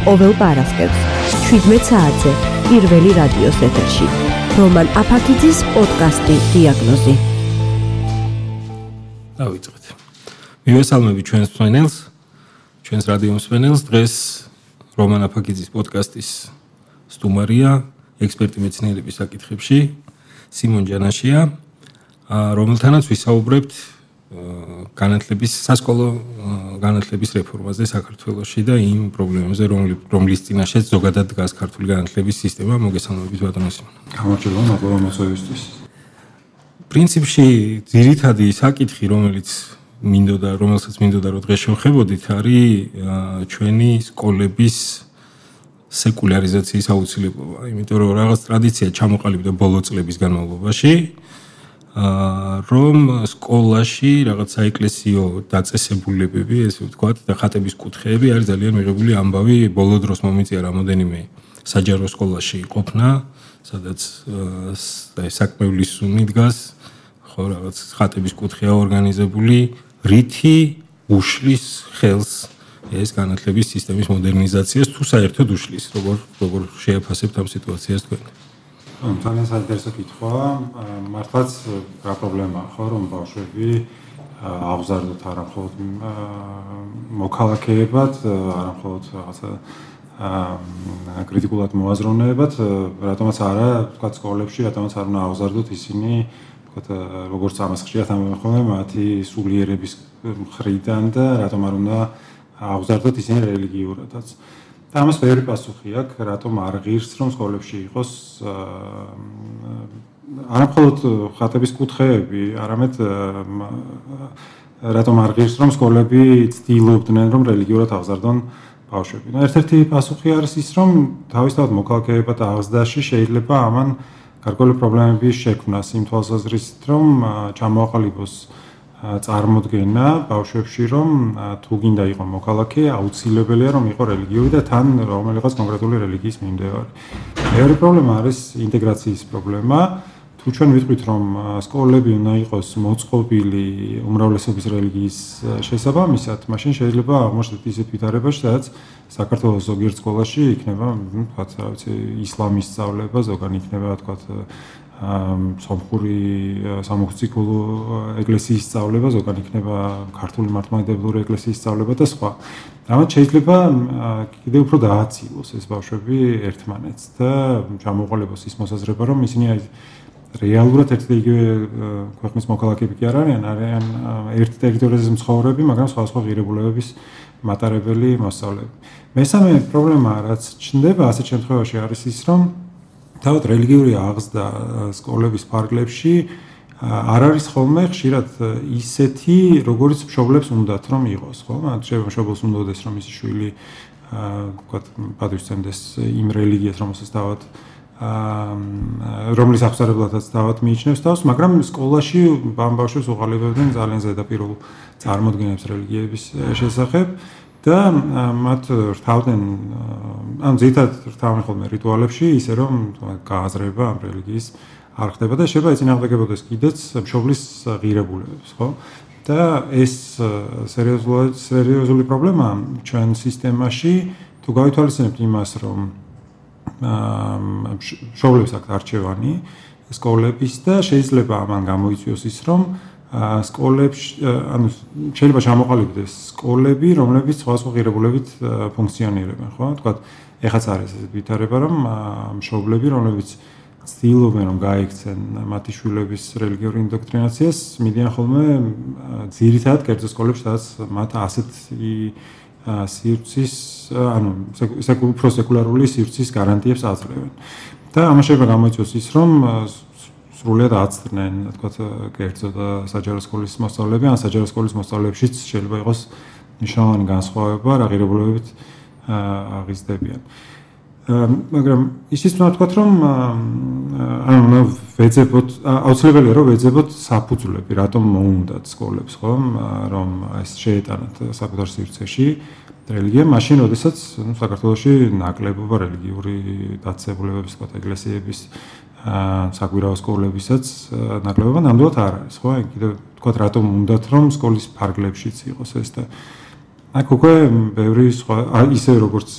ყოველ პარასკევს 17 საათზე პირველი რადიოს ეთერში. რომან აფაკიძის პოდკასტი დიაგნოზი. დავიწყეთ. მივესალმები ჩვენს ფენელს, ჩვენს რადიო მსმენელს. დღეს რომან აფაკიძის პოდკასტის სტუმარია, ექსპერტი მეცნიერების საკითხებში სიმონ ჯანაშია, რომელთანაც ვისაუბრებთ განათლების სასკოლო განათლების რეფორმაზე საქართველოში და იმ პრობლემებზე, რომლის წინაშეც ზოგადად დგას ქართული განათლების სისტემა, მოგესალმებით ბატონო სიმონ. გამარჯობა, მადლობა მოსვევისთვის. პრინციპში ძირითადი საკითხი, რომელიც მინდოდა, რომელსაც მინდოდა რომ დღეს შევხებოდით, არის ჩვენი სკოლების სეკულარიზაციის აუცილებლობა, იმიტომ რომ რაღაც ტრადიცია ჩამოყალიბდა ბოლო წლების განმავლობაში. რომ სკოლაში რაღაც საეკლესიო დაწესებულებები, ესე ვთქვათ, და ხატების კუთხეები არის ძალიან მიღებული ამბავი ბოლო დროს მომიწია რამოდენიმე საჯარო სკოლაში ყოფნა, სადაც აი საკმევლის სუნი დგას, ხო რაღაც ხატების კუთხეა ორგანიზებული, რითი უშლის ხელს ეს განათლების სისტემის მოდერნიზაციას თუ საერთოდ უშლის, როგორ როგორ შეაფასებთ ამ სიტუაციას თქვენ? ანუ ძალიან საინტერესო კითხვა. მართლაც რა პრობლემაა ხო რომ ბავშვები აღზარდოთ არა მხოლოდ მოქალაქეებად, არა მხოლოდ რაღაცა აა კრიტიკულად მოაზროვნეებად, რატომაც არა, თქვა სკოლებში, რატომაც არ უნდა აღზარდოთ ისინი, თქვა როგორც ამას ხშირად ამბობენ, მათი სულიერების მხრიდან და რატომ არ უნდა აღზარდოთ ისინი რელიგიურადაც. აა და ამას ბევრი პასუხი აქვს, რატომ არ ღირს რომ სკოლებში იყოს არამხოლოდ ხატების კუთხეები, არამედ რატომ არ ღირს რომ სკოლები ცდილობდნენ რომ რელიგიურად აღზარდონ ბავშვები. ნუ ერთ-ერთი პასუხი არის ის, რომ თავისთავად მოქალაქეება და აღზრდაში შეიძლება ამან გარკვეული პრობლემები შექმნას იმ თვალსაზრისით, რომ ჩამოაყალიბოს წარმოდგენა ბავშვებში რომ თუ გინდა იყო მოქალაქე აუცილებელია რომ იყო რელიგიური და თან რომელიღაც კონკრეტული რელიგიის მიმდევარი. მეორე პრობლემა არის ინტეგრაციის პრობლემა. თუ ჩვენ ვიტყვით რომ სკოლები უნდა იყოს მოწყობილი უმრავლესობის რელიგიის შესაბამისად, მაშინ შეიძლება აღმოჩნდეთ ისეთ ვითარებაში, სადაც საქართველოს ზოგიერთ სკოლაში იქნება, ну, თქვათ, რა ვიცი, ისლამის სწავლება, ზოგან იქნება, თქვათ, სამხური სამოქციკულო ეკლესიის სწავლება, ზოგან იქნება ქართული მართლმადიდებლური ეკლესიის სწავლება და სხვა. ამათ შეიძლება კიდევ უფრო დააცილოს ეს ბავშვები ერთმანეთს და ჩამოყალიბოს ის მოსაზრება, რომ ისინი აი რეალურად ერთ და იგივე ქვეყნის მოქალაქეები კი არ არიან, არიან ერთ ტერიტორიაზე მცხოვრები, მაგრამ სხვა სხვა ღირებულებების მატარებელი მოსწავლეები. მესამე პრობლემა რაც ჩნდება ასეთ შემთხვევაში არის ის, რომ თავად რელიგიური აღზრდა სკოლების ფარგლებში არ არის ხოლმე ხშირად ისეთი, როგორც მშობლებს უნდათ რომ იყოს, ხო? მათ შეიძლება მშობლებს უნდადეს რომ ისი შვილი აა ვთქვათ, პატრიოტიზმდეს იმ რელიგიას, რომელსაც თავად აა რომლის აღსარებლადაც თავად მიიჩნევს თავს, მაგრამ სკოლაში ბავშვებს უყალიბებდნენ ძალიან ზედაპირულ წარმოდგენებს რელიგიების შესახებ. და მათ რთავდნენ ან ზეითად რთავენ ხოლმე რიტუალებში ისე რომ გააზრება ამ რელიგიის არ ხდება და შეიძლება ეცინააღმდეგებოდეს კიდეც მშობლის ღირებულებებს ხო? და ეს სერიოზული სერიოზული პრობლემა ჩვენ სისტემაში თუ გავითვალისწინებთ იმას რომ მშობლებს აქვს არჩევანი სკოლების და შეიძლება ამან გამოიწვიოს ის რომ სკოლებში ანუ შეიძლება ჩამოყალიბდეს სკოლები, რომლებიც სხვა სხვა ღირებულებით ფუნქციონირებენ, ხო? თქვათ, ეხაც არის ეს ვითარება, რომ მშობლები, რომლებიც ცდილობენ რომ გაიქცენ მათი შვილების რელიგიურ ინდოქტრინაციას, მიდიან ხოლმე ძირითადად კერძო სკოლებში, სადაც მათ ასეთ სივრცის, ანუ უფრო სეკულარული სივრცის გარანტიებს აძლევენ. და ამას შეიძლება გამოიწვიოს ის, რომ სრულად აცდნენ, თქვათ, კერძო და საჯარო სკოლის მოსწავლეები, ან საჯარო სკოლის მოსწავლეებშიც შეიძლება იყოს ნიშნავანი განსხვავება, რა ღირებულებებით აღიზრდებიან. მაგრამ ისიც უნდა ვთქვათ, რომ ანუ ვეძებოთ, აუცილებელია რომ ვეძებოთ საფუძვლები, რატომ მოუნდათ სკოლებს, ხო, რომ ეს შეეტანათ საკუთარ სივრცეში რელიგია, მაშინ, როდესაც საქართველოში ნაკლებობა რელიგიური დაწესებულებების, თქვათ, ეკლესიების საკვირაო სკოლებისაც ნაკლებობა ნამდვილად არ არის, ხო? კიდე თქვა რატომ უნდათ რომ სკოლის ფარგლებშიც იყოს ეს და აქ უკვე ბევრი სხვა ისე როგორც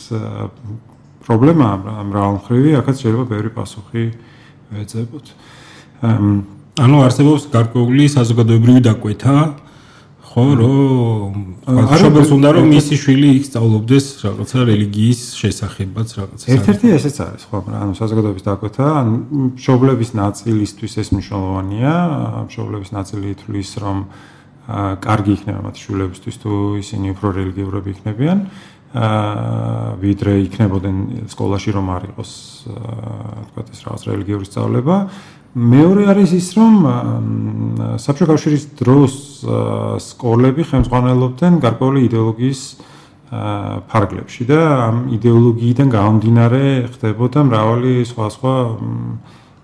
პრობლემა მრავალმხრივი, აქაც შეიძლება ბევრი პასუხი ეძებოთ. ანუ არსებობს გარკვეული საზოგადოებრივი დაკვეთა, ხო, რომ აღშობილს უნდა რომ მისი შვილი იქ სწავლობდეს რაღაცა რელიგიის შესახებაც რაღაცა. ერთ-ერთი ესეც არის, ხო, ანუ საზოგადოების დაკვეთა, ანუ მშობლების ნაწილისთვის ეს მნიშვნელოვანია, მშობლების ნაწილი თulis რომ კარგი იქნება მათ შვილებისთვის თუ ისინი უფრო რელიგიურები იქნებიან. აა ვიდრე იქნებოდნენ სკოლაში რომ არ იყოს თქვა ეს რაღაც რელიგიური სწავლება. მეორე არის ის, რომ საბჭო კავშირის დროს სკოლები ხელმძღვანელობდნენ გარკვეული იდეოლოგიის ფარგლებში და ამ იდეოლოგიიდან გამომდინარე ხდებოდა მრავალი სხვადასხვა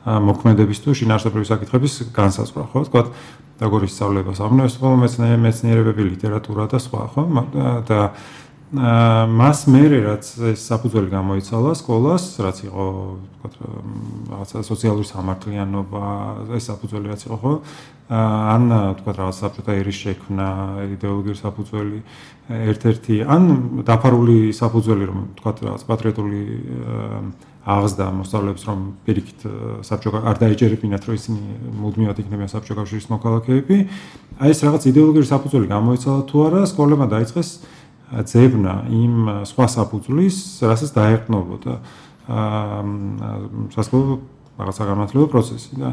მოქმედების თუ შინაარსობრივი საკითხების განსაზღვრა, ხო? თქვა როგორ ისწავლება სამნოეს ხოლმე მეცნიერებები, ლიტერატურა და სხვა, ხო? და მას მერე რაც ეს საფუძველი გამოიცალა სკოლას, რაც იყო ვთქვათ რაღაცა სოციალური სამართლიანობა, ეს საფუძველი რაც იყო ხო? ან ვთქვათ რაღაც საბჭოთა ერის შექმნა, იდეოლოგიური საფუძველი, ერთ-ერთი ან დაფარული საფუძველი რომ ვთქვათ რაღაც პატრიოტული აღზდა მოსწავლეებს რომ პირიქით საბჭო არ დაეჯერებინათ რომ ისინი მუდმივად იქნებიან საბჭო კავშირის მოქალაქეები. აი ეს რაღაც იდეოლოგიური საფუძველი გამოიცალა თუ არა, სკოლებმა დაიწყეს ძებნა იმ სხვა საფუძვლის, რასაც დაეყნობოდა აა სასკოლო რაღაცა განმავლობი პროცესი და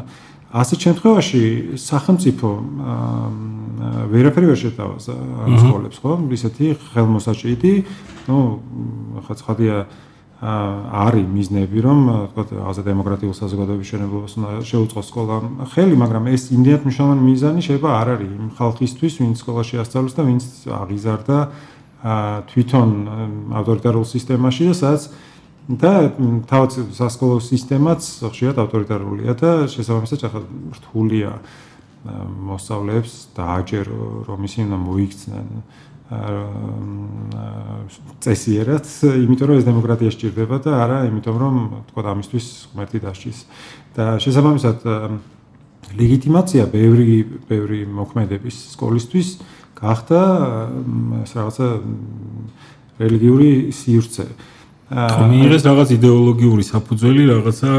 ასეთ შემთხვევაში სახელმწიფო ვერაფერი ვერ შეთავაზა სკოლებს, ხო? ისეთი ხელმოსაჭიდი, ну, ხა ცხადია არის მიზნები, რომ თქო, რაღაცა დემოკრატიულ საზოგადოების შენებლობას უნდა შეუწყოს სკოლა ხელი, მაგრამ ეს იმდენად მნიშვნელოვანი მიზანი შეიძლება არ არის იმ ხალხისთვის, ვინც სკოლაში ასწავლებს და ვინც აღიზარდა თვითონ ავტორიტარულ სისტემაში და სადაც და თავად სასკოლო სისტემაც ხშირად ავტორიტარულია და შესაბამისად ახლა რთულია მოსწავლეებს დააჯერო რომ ისინი უნდა მოიქცნენ წესიერად, იმიტომ რომ ეს დემოკრატია სჭირდება და არა იმიტომ რომ თქო ამისთვის ღმერთი დასჭის. და შესაბამისად ლეგიტიმაცია ბევრი ბევრი მოქმედების სკოლისთვის გახდა რაღაცა რელიგიური სივრცე. აა მიიღეს რაღაც идеოლოგიური საფუძველი, რაღაცა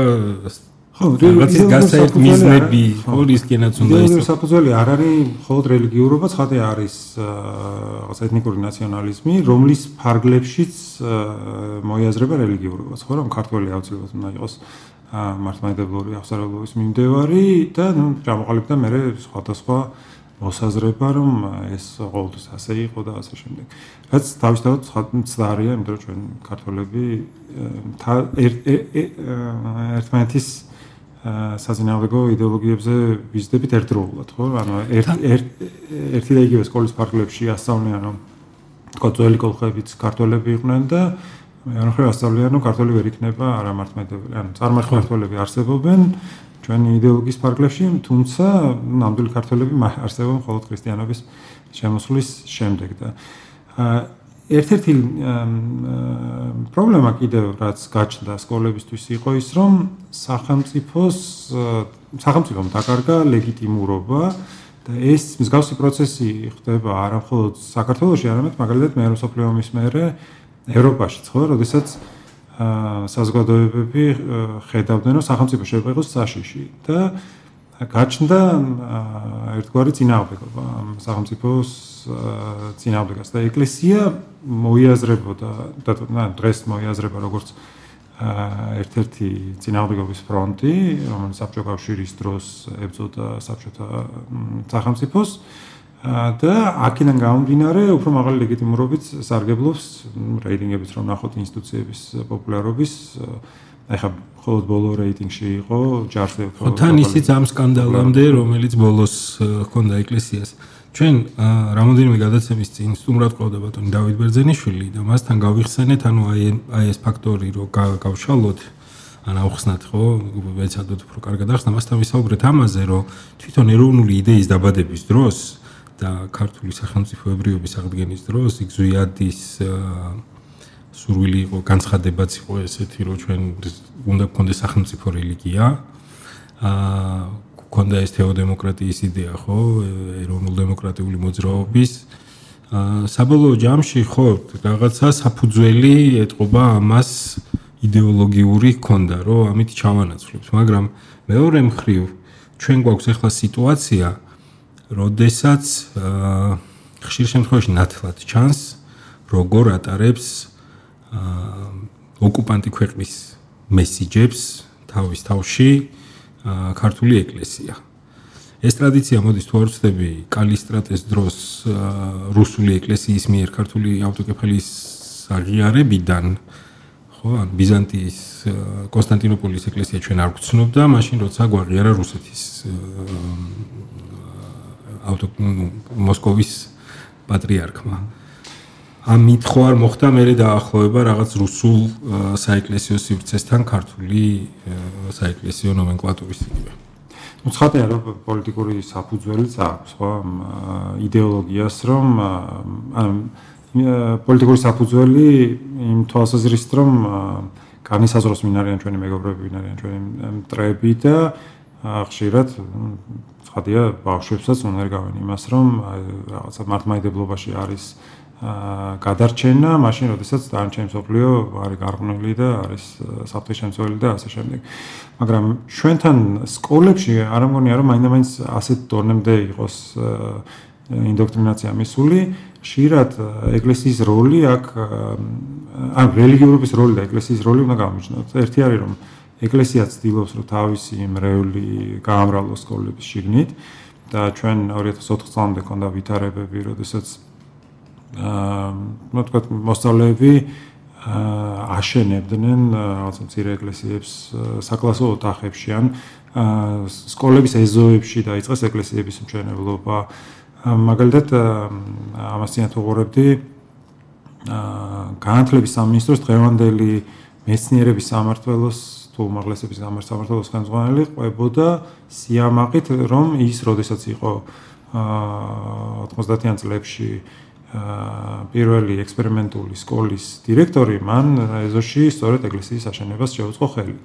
ხო, რაღაცის გასაერთმიზნები, ხო, რისკენაც უნდა ის. идеოლოგიური საფუძველი არ არის მხოლოდ რელიგიურობა, ხათე არის რაღაც ეთნიკური ნაციონალიზმი, რომლის ფარგლებშიც მოიაზრება რელიგიურობა, ხო, რომ ქართველი აუცილებლად უნდა იყოს მართლმადიდებლური აღსარებლობის მიმდევარი და ნუ გამოყალიბდა მე სხვადასხვა აა მოსაზრება რომ ეს ყოველთვის ასე იყო და ასე შემდეგ. რაც თავისთავად ცდარია, იმიტომ რომ ჩვენ ქართველები ერთმანეთის საზინააღმდეგო იდეოლოგიებზე ვიზდებით ერთდროულად, ხო? ანუ ერთი და იგივე სკოლის ფარგლებში ასწავლიან რომ თქო ძველი კოლხებიც ქართველები იყვნენ და ანუ ხო ასწავლიან რომ ქართველი ვერ იქნება არა მართლმადიდებელი, ანუ წარმართლები არსებობენ ჩვენი იდეოლოგიის ფარგლებში, თუმცა ნამდვილი ქართველები არსებობენ მხოლოდ ქრისტიანობის შემოსვლის შემდეგ და ერთ-ერთი პრობლემა კიდევ რაც გაჩნდა სკოლებისთვის იყო ის რომ სახელმწიფოს სახელმწიფომ დაკარგა ლეგიტიმურობა და ეს მსგავსი პროცესი ხდება არა მხოლოდ საქართველოში, არამედ მაგალითად მეორე სოფლიო ომის მერე ევროპაშიც, ხო, როდესაც საზოგადოებები ხედავდნენ, რომ სახელმწიფო შეიძლება იყოს საშიში და გაჩნდა ერთგვარი წინააღმდეგობა სახელმწიფოს წინააღმდეგას და ეკლესია მოიაზრებოდა და დღეს მოიაზრება როგორც ერთ-ერთი წინააღმდეგობის ფრონტი, რომელიც საბჭოთა კავშირის დროს ებრძოდა საბჭოთა სახელმწიფოს და აქედან გამომდინარე უფრო მაღალი ლეგიტიმურობით სარგებლობს რეიტინგებით რომ ნახოთ ინსტიტუციების პოპულარობის ეხლა მხოლოდ ბოლო რეიტინგში იყო ჯარზე ხო თან ისიც ამ სკანდალამდე რომელიც ბოლოს ჰქონდა ეკლესიას. ჩვენ რამოდენიმე გადაცემის წინ სტუმრად ყავდა ბატონი დავით ბერძენიშვილი და მასთან გავიხსენეთ ანუ აი აი ეს ფაქტორი რომ გავშალოთ ან ავხსნათ ხო ვეცადოთ უფრო კარგად ახსნა მასთან ვისაუბრეთ ამაზე რომ თვითონ ეროვნული იდეის დაბადების დროს და ქართული სახელმწიფოებრიობის აღდგენის დროს იქ ზუიადის სურვილი იყო განცხადებაც იყო ესეთი რომ ჩვენ უნდა გქონდეს სახელმწიფო რელიგია. აა გქონდა ეს თეოდემოკრატიის იდეა ხო? ეროვნულ დემოკრატიული მოძრაობის. აა საბოლოო ჯამში ხო რაღაცა საფუძველი ეტყობა ამას идеოლოგიური ჰქონდა რომ ამით ჩავანაცვლებთ მაგრამ მეორე მხრივ ჩვენ გვაქვს ახლა სიტუაცია აა როდესაც ხშირ შემთხვევაში ნათლად ჩანს, როგორ ატარებს ოკუპანტი ქვეყნის მესიჯებს თავის თავში ქართული ეკლესია. ეს ტრადიცია მოდის თუ არ ვცდები, კალისტრატეს დროს რუსული ეკლესიის მიერ ქართული ავტოკეფალის აღიარებიდან ხო, ან ბიზანტიის კონსტანტინოპოლის ეკლესია ჩვენ არ გვცნობდა, მაშინ როცა გვაღიარა რუსეთის მოსკოვის პატრიარქმა. ამით ხო არ მოხდა მე დაახლოება რაღაც რუსულ საეკლესიო სივრცესთან ქართული საეკლესიო ნომენკლატურის იგივე. ну ცხადია რომ პოლიტიკური საფუძველიც აქვს ხო იდეოლოგიას რომ ანუ პოლიტიკური საფუძველი იმ თვალსაზრისით რომ განისაზღვროს მინ არიან ჩვენი მეგობრები, მინ არიან ჩვენი მტრები და ხშირად ცხადია ბავშვებსაც უნდა გავენ იმას რომ რაღაცა მართლმადიდებლობაში არის გადარჩენა, მაშინ როდესაც დანარჩენი სოფლიო არის გარღვნილი და არის საფრთხეშემცველი და ასე შემდეგ. მაგრამ ჩვენთან სკოლებში არ ამგონია რომ მაინდა-მაინც ასეთ დონემდე იყოს ინდოქტრინაცია მისული, ხშირად ეკლესიის როლი აქ ან რელიგიურობის როლი და ეკლესიის როლი უნდა გამიჩნდეთ. ერთი არის რომ ეკლესია ცდილობს რომ თავისი მრევლი გაამრავლოს სკოლების შიგნით და ჩვენ 2004 წლამდე ქონდა ვითარებები, როდესაც აა ну თქვა მოსწავლეები აშენებდნენ რაღაც მცირე ეკლესიებს საკლასო ოთახებში ან სკოლების ეზოებში დაიწყეს ეკლესიების მშენებლობა. მაგალითად ამასთან თუღურებდი განათლების სამინისტროს დღევანდელი მეცნიერების სამართლოს თუ უმაღლესების სამართლოს ხელმძღვანელი ყვებოდა სიამაყით რომ ის როდესაც იყო 90-იან წლებში პირველი ექსპერიმენტული სკოლის დირექტორი მან ეზოში სწორედ ეკლესიის აშენებას შეუწყო ხელი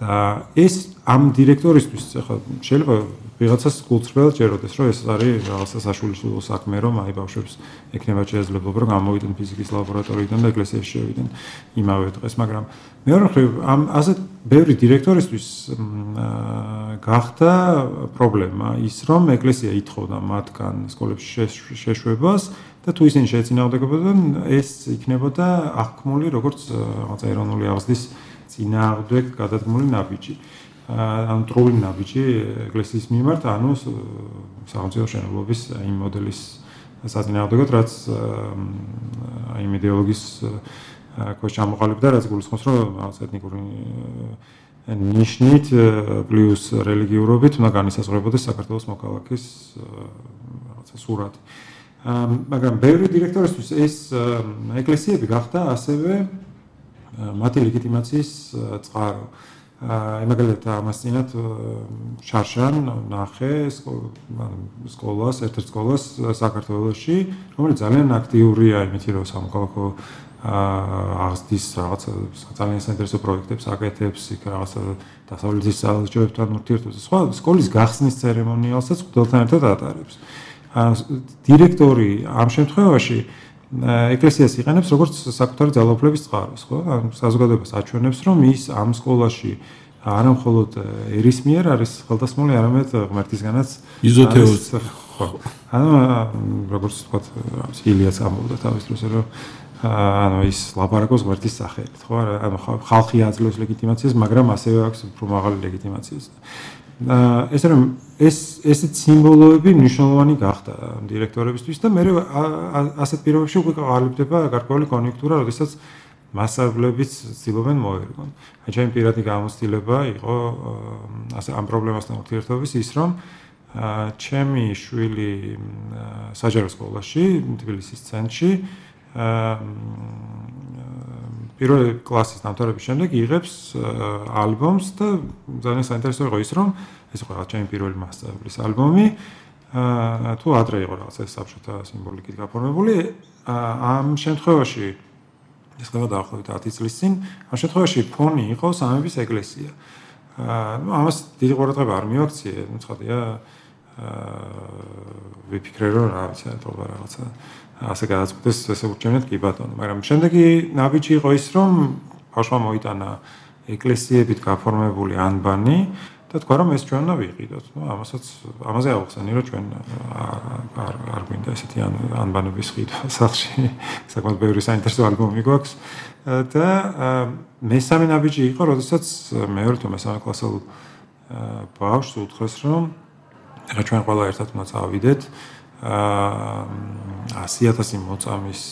და ეს ამ დირექტორისთვის ახლა შეიძლება ვიღაცას გულწრფელ ჯეროდეს რომ ეს არის რაღაცა საშუალო საქმე რომ აი ბავშვებს ექნება შესაძლებლობა რომ გამოვიდნენ ფიზიკის ლაბორატორიიდან და ეკლესიაში შევიდნენ იმავე დღეს მაგრამ მეორე მხრივ ამ ასეთ ბევრი დირექტორისთვის გახდა პრობლემა ის რომ ეკლესია ითხოვდა მათგან სკოლებში შეშვებას და თუ ისინი შეეცინააღმდეგებოდნენ ეს იქნებოდა აღქმული როგორც რაღაცა ეროვნული აღზრდის წინააღმდეგ გადადგმული ნაბიჯი. ანუ ტრული ნაბიჯი ეკლესიის მიმართ, ანუ სახელმწიფო შენებლობის იმ მოდელის საწინააღმდეგოდ, რაც აი იდეოლოგიის ქვეშ ჩამოყალიბდა, რაც გულისხმობს, რომ რაღაც ეთნიკური ნიშნით პლუს რელიგიურობით უნდა განისაზღვრებოდეს საქართველოს მოქალაქის რაღაცა სურათი. მაგრამ ბევრი დირექტორისთვის ეს ეკლესიები გახდა ასევე მათი ლეგიტიმაციის წყარო. აი მაგალითად ამასწინათ შარშან ნახე სკოლას, ერთ-ერთ სკოლას საქართველოში, რომელიც ძალიან აქტიურია იმითი რომ სამოქალაქო აღზრდის რაღაც ძალიან საინტერესო პროექტებს აკეთებს, იქ რაღაც დასავლეთის საელჩოებთან ურთიერთობებს. სხვა სკოლის გახსნის ცერემონიალსაც ხდელთან ერთად ატარებს. დირექტორი ამ შემთხვევაში ეკლესიას იყენებს როგორც საკუთარი ძალაუფლების წყაროს, ხო? ან საზოგადოებას აჩვენებს, რომ ის ამ სკოლაში არა მხოლოდ ერისმიერ არის ხელდასმული, არამედ ღმერთისგანაც იზოთეოს ხო. ანუ როგორც თქვა, ილიას ამბობდა თავის დროს, რომ ანუ ის ლაპარაკობს ღმერთის სახელით, ხო? ანუ ხალხი აძლევს ლეგიტიმაციას, მაგრამ ასევე აქვს უფრო მაღალი ლეგიტიმაციას. ეს რომ ეს ესეთ სიმბოლოები მნიშვნელოვანი გახდა დირექტორებისთვის და მე ასეთ პირობებში უკვე ყალიბდება გარკვეული კონიუნქტურა, როდესაც მასშტაბლებიც ცდილობენ მოერგონ. აი ჩემი პირადი გამოცდილება იყო ასე ამ პრობლემასთან ურთიერთობის ის რომ ჩემი შვილი საჯარო სკოლაში თბილისის ცენტრში პირველი კლასის დამთავრების შემდეგ იღებს ალბომს და ძალიან საინტერესო იყო ის რომ ეს იყო რაღაც ჩემი პირველი მასწავლებლის ალბომი. აა თუ ადრე იყო რაღაც ეს საბჭოთა სიმბოლიკით გაფორმებული ამ შემთხვევაში ეს ხდება დაახლოებით 10 წლის წინ ამ შემთხვევაში ფონი იყო სამების ეკლესია. აა ამას დიდი ყურადღება არ მიაქციე ნუ ცხადია ვიფიქრე რომ რა ვიცი ეთობა რაღაცა ასე გადაწყვეტეს ესე ურჩევნეთ კი ბატონო მაგრამ შემდეგი ნაბიჯი იყო ის რომ ბავშვმა მოიტანა ეკლესიებით გაფორმებული ანბანი და თქვა რომ ეს ჩვენ უნდა ვიყიდოთ. ნუ ამასაც ამაზე ავხსენი რომ ჩვენ არ არ გვინდა ესეთი ანბანების ყიდვა სახში. საკმაოდ ბევრი საინტერესო ალბომი გვაქვს და მესამე ნაბიჯი იყო, როდესაც მეორე თუ მესამე კლასელ ბავშვს უთხრეს რომ რა ჩვენ ყველა ერთად უნდა წავიდეთ აა 100000 მოწამის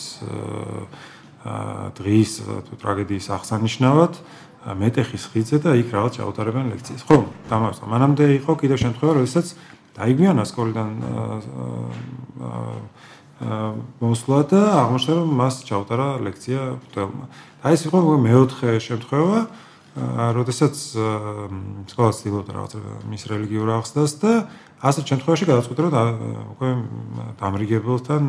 დღის თუ ტრაგედიის აღსანიშნავად მეტეხის ხიძზე და იქ რაღაც ჩაუტარებენ ლექციას. ხო, დამაწყო. მანამდე იყო კიდევ შემთხვევა, როდესაც დაიგვიანა სკოლიდან აა მოსვლა და აღმოჩნდა რომ მას ჩაუტარა ლექცია ფუტელმა. და ეს იყო მეოთხე შემთხვევა, როდესაც სკოლა ცდილობდა რაღაც მის რელიგიურ აღზრდას და ასეთ შემთხვევაში გადაწყვიტა რომ უკვე დამრიგებელთან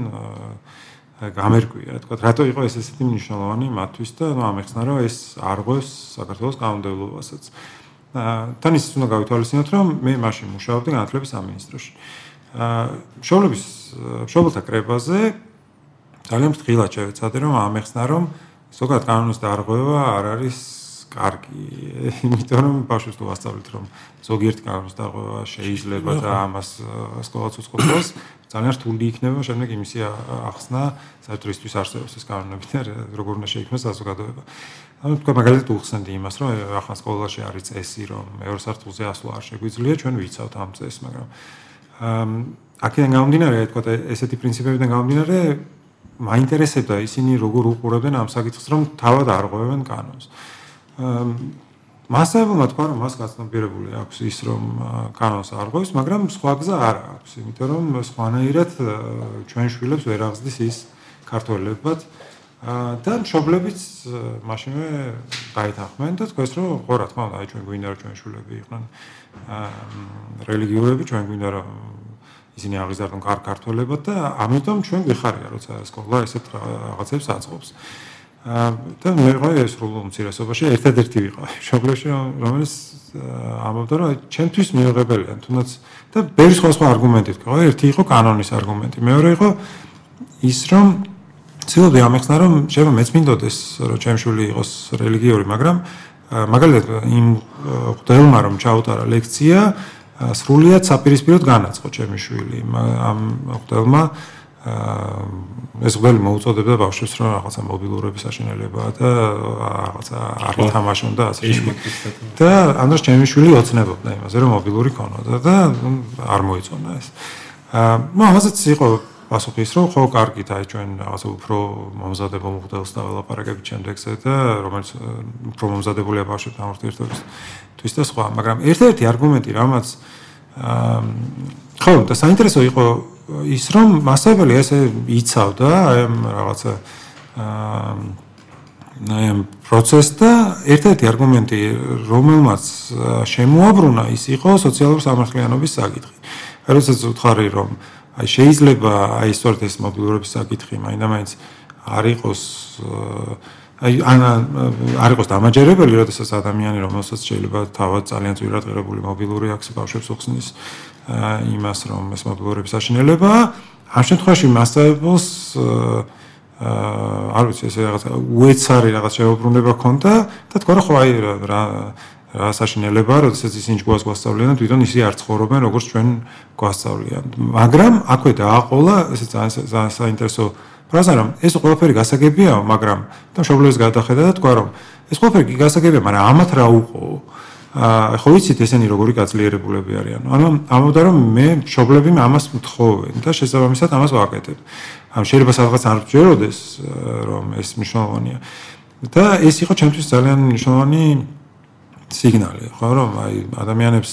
გამერკვია, თქვა, რატო იყო ეს ესეთი მნიშვნელოვანი მათთვის და ნუ ამეხსნა რომ ეს არ ღვევს საქართველოს კანონმდებლობასაც. თან ის უნდა გავითვალისწინოთ, რომ მე მაშინ მუშაობდი განათლების სამინისტროში. აა შოულების შოულთა კრებაზე ძალიან ფრთხილად შევეცადე რომ ამეხსნა რომ ზოგადად კანონის დარღვევა არ არის კარგი. იმიტომ რომ ბავშვებს თუ ვასწავლეთ რომ ზოგიერთ კანონის დარღვევა შეიძლება და ამას სკოლაც უწყობს ძალიან რთული იქნება შემდეგ იმისი ახსნა საერთოდ არსებობს ეს კანონები და როგორ უნდა შეიქმნას საზოგადოება. ანუ თქვა მაგალითად უხსენდი იმას, რომ ახლა სკოლაში არის წესი, რომ მეორე სართულზე ასვლა არ შეგვიძლია, ჩვენ ვიცავთ ამ წესს, მაგრამ აქედან გამომდინარე, თქვა ესეთი პრინციპებიდან გამომდინარე, მაინტერესებდა ისინი როგორ უყურებენ ამ საკითხს, რომ თავად არ ღვევენ კანონს. მასაებმა თქვა რომ მას გაცნობიერებული აქვს ის რომ კანონს არ ღვევს, მაგრამ სხვა გზა არ აქვს, იმიტომ რომ სხვანაირად ჩვენ შვილებს ვერ აღზრდის ის ქართველებად და მშობლებიც მაშინვე გაითანხმენ და თქვენ რომ ხო რა თქმა უნდა, აი ჩვენ გვინდა რომ ჩვენ შვილები იყვნენ რელიგიურები, ჩვენ გვინდა რომ ისინი აღიზარდონ კარგ ქართველებად და ამიტომ ჩვენ გვიხარია როცა სკოლა ესეთ რაღაცებს აწყობს. და მე რა ეს რო უმცირესობაში ერთადერთი ვიყავ შოგლოში რომელიც ამბობდა რომ ჩემთვის მიიღებელია თუნდაც და ბევრი სხვა სხვა არგუმენტი თქვა ერთი იყო კანონის არგუმენტი. მეორე იყო ის რომ ცდილობდი ამეხსნა რომ შეიძლება მეც მინდოდეს რომ ჩემ შვილი იყოს რელიგიური მაგრამ მაგალითად იმ ხდელმა რომ ჩაუტარა ლექცია სრულიად საპირისპიროდ განაცხო ჩემი შვილი. ამ ხდელმა ეს ყველი მოუწოდებდა ბავშვებს რომ რაღაცა მობილურების აშენელებაა და რაღაცა არ ითამაშონ და ასე შემდეგ. და ანდროს ჩემი შვილი ოცნებობდა იმაზე რომ მობილური ქონოდა და არ მოიწონა ეს. აა ნუ ამასაც იყო პასუხი ის რომ ხო კარგით აი ჩვენ რაღაცა უფრო მომზადებო მოდელს დაველაპარაკებით შემდეგზე და რომელიც უფრო მომზადებულია ბავშვებთან ურთიერთობის თვის და სხვა, მაგრამ ერთ-ერთი არგუმენტი რამაც აა ხო და საინტერესო იყო ის რომ მასწავლებელი ესე იცავდა აი ამ რაღაცა აი ამ პროცესს და ერთ-ერთი არგუმენტი რომელმაც შემოაბრუნა ის იყო სოციალური სამართლიანობის საკითხი. როდესაც უთხარი რომ აი შეიძლება აი სწორედ ეს მობილურობის საკითხი მაინდა-მაინც არ იყოს აი ან არ იყოს დამაჯერებელი, როდესაც ადამიანი რომელსაც შეიძლება თავად ძალიან ძვირად ღირებული მობილური აქვს ბავშვებს უხსნის იმას რომ ეს მობილურების აშენელება ამ შემთხვევაში მასწავლებელს არ ვიცი ეს რაღაც უეცარი რაღაც შეუბრუნება ქონდა და თქვა რომ ხო აი რა რა საშინელება, როდესაც ისინი გვას გვასწავლიან თვითონ ისე არ ცხოვრობენ როგორც ჩვენ გვასწავლიან. მაგრამ აქვე დააყოლა ესე ძალიან საინტერესო ფრაზა რომ ეს ყველაფერი გასაგებია, მაგრამ და მშობლებს გადახედა და თქვა რომ ეს ყველაფერი გასაგებია, მაგრამ ამათ რა უყო? აა ხო ვიცით ესენი როგორი გაძლიერებულები არიან. ანუ ამბობდა რომ მე მშობლები ამას მთხოვენ და შესაბამისად ამას ვაკეთებ. ამ შეიძლება სადღაც არ ვჯეროდეს რომ ეს მნიშვნელოვანია. და ეს იყო ჩემთვის ძალიან მნიშვნელოვანი სიგნალი, ხო რომ აი ადამიანებს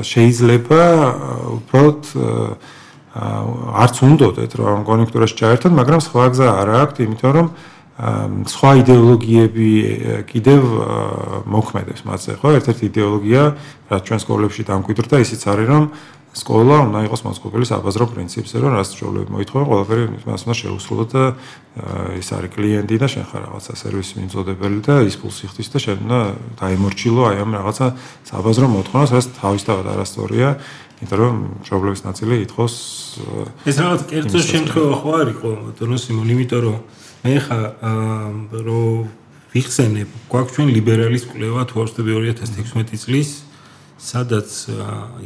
შეიძლება უბრალოდ არც უნდათ რომ კონექტორაში ჩაერთონ, მაგრამ სხვა გზა არ აქვს, იმიტომ რომ სხვა იდეოლოგიები კიდევ მოქმედებს მასზე, ხო? ერთ-ერთი იდეოლოგია, რაც ჩვენ სკოლებში დამკვიდრდა, ისიც არის, რომ სკოლა უნდა იყოს მოწყობილი საბაზრო პრინციპზე, რომ რაც ჩვეულებრივ მოითხოვა, ყველაფერი მას უნდა შეუსრულოთ და ეს არის კლიენტი და შენ ხარ რაღაცა სერვისი მიმწოდებელი და ის ფულს იხდის და შენ უნდა დაემორჩილო აი ამ რაღაცა საბაზრო მოთხოვნას, რაც თავისთავად არასწორია. იმიტომ რომ მშობლების ნაწილი ითხოვს ეს რაღაც კერძო შემთხვევა ხო არისო დონო სიმონ? იმიტომ რომ მე ხა რო ვიხსენებ გვაქვს ჩვენ ლიბერალის კვლევა თორსტები 2016 წლის სადაც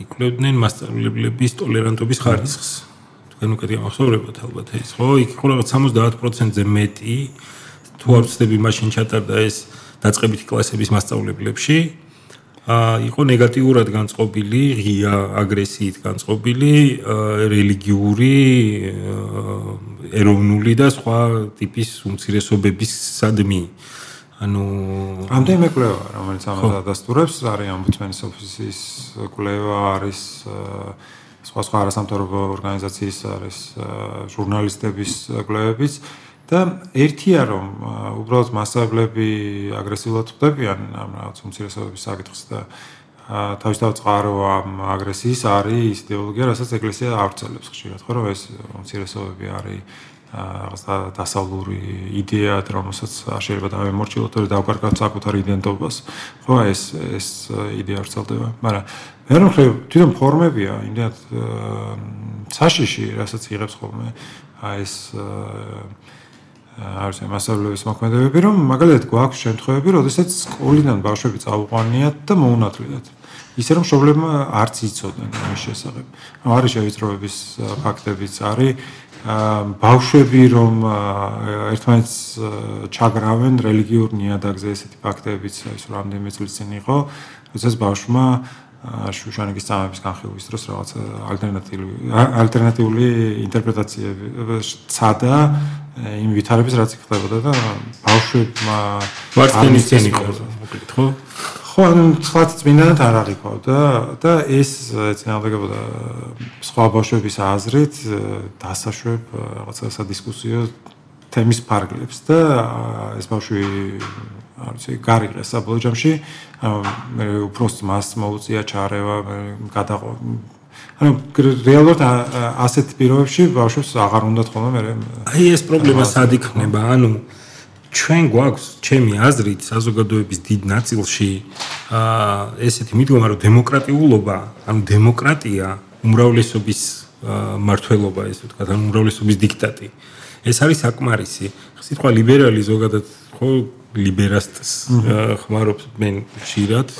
იკვლევდნენ მასწავლებლების ტოლერანტობის ხარისხს. თქვენ უკეთ გამახსოვრებათ ალბათ ეს ხო? იქ ხო რაღაც 70%-ზე მეტი თუ არ ვწდები მაშინ ჩატარდა ეს დაწყებითი კლასების მასწავლებლებში იყო ნეგატიურად განწყობილი, ღია აგრესიით განწყობილი, რელიგიური, ეროვნული და სხვა ტიპის უმცირესობების სადმი. ანუ ამდენი კვლევა, რომელიც ამას ადასტურებს, არის ამბუთმენის ოფისის კვლევა, არის სხვა სხვა არასამთავრობო ორგანიზაციის არის ჟურნალისტების კვლევებიც. და ერთია რომ უბრალოდ მასშტაბლები აგრესიულად ხდებიან ამ რაღაც უმცირესობების საკითხს და თავისთავად წყარო ამ აგრესიის არის ის იდეოლოგია, რასაც ეკლესია აღწელებს ხშირად, ხო რომ ეს უმცირესობები არის რაღაც დასავლური იდეა, რომელსაც შეიძლება დავემორჩილოთ, რომ დავკარგავთ საკუთარ იდენტობას. ხო, ეს ეს იდეა აღწელდება, მაგრამ მე რომ ხე თვითონ ფორმებია, იმდენად საშიში, რასაც იღებს ხოლმე აი ეს არის მასალების მოქმედებები, რომ მაგალითად გვაქვს შემთხვევები, როდესაც სკოლიდან ბავშვები წაუყვანიათ და მოუნათლიათ. ისე რომ შობლებმა არც იცოდნენ ამის შესახებ. ანუ არის შევიწროების ფაქტებიც არის ბავშვები რომ ერთმანეთს ჩაგრავენ რელიგიურ ნიადაგზე ესეთი ფაქტებიც ის რამდენიმე წლის წინ იყო, როდესაც ბავშვმა შუშანიკის წამების განხილვის დროს რაღაც ალტერნატიული ალტერნატიული ინტერპრეტაციები ცადა იმ ვითარების რაც ხდებოდა და ბავშვებმა ვარცხენის წენი იყო მოკლედ ხო ხო ანუ ცხრათ წმინდანად არ არისო და და ეს ეცნებოდა სხვა ბავშვების აზრით დასაშვებ რაღაცა სადისკუსიო თემის ფარგლებს და ეს ბავშვი არ ვიცი, გარიყეს საბოლოო ჯამში, მე უბრალოდ მას მოუწია ჩარევა, გადაყო. ანუ რეალურად ასეთ პირობებში ბავშვებს აღარ უნდა თქომა მე. აი ეს პრობლემა სად იქნება? ანუ ჩვენ გვაქვს ჩემი აზრით საზოგადოების დიდ ნაწილში აა ესეთი მიდგომა რომ დემოკრატიულობა, ანუ დემოკრატია, უმრავლესობის მართლობა, ესე ვთქვათ, ანუ უმრავლესობის დიქტატი. ეს არის საკმარისი. სიტყვა ლიბერალი ზოგადად ხო ლიბერასტს ხმარობს მე ხშირად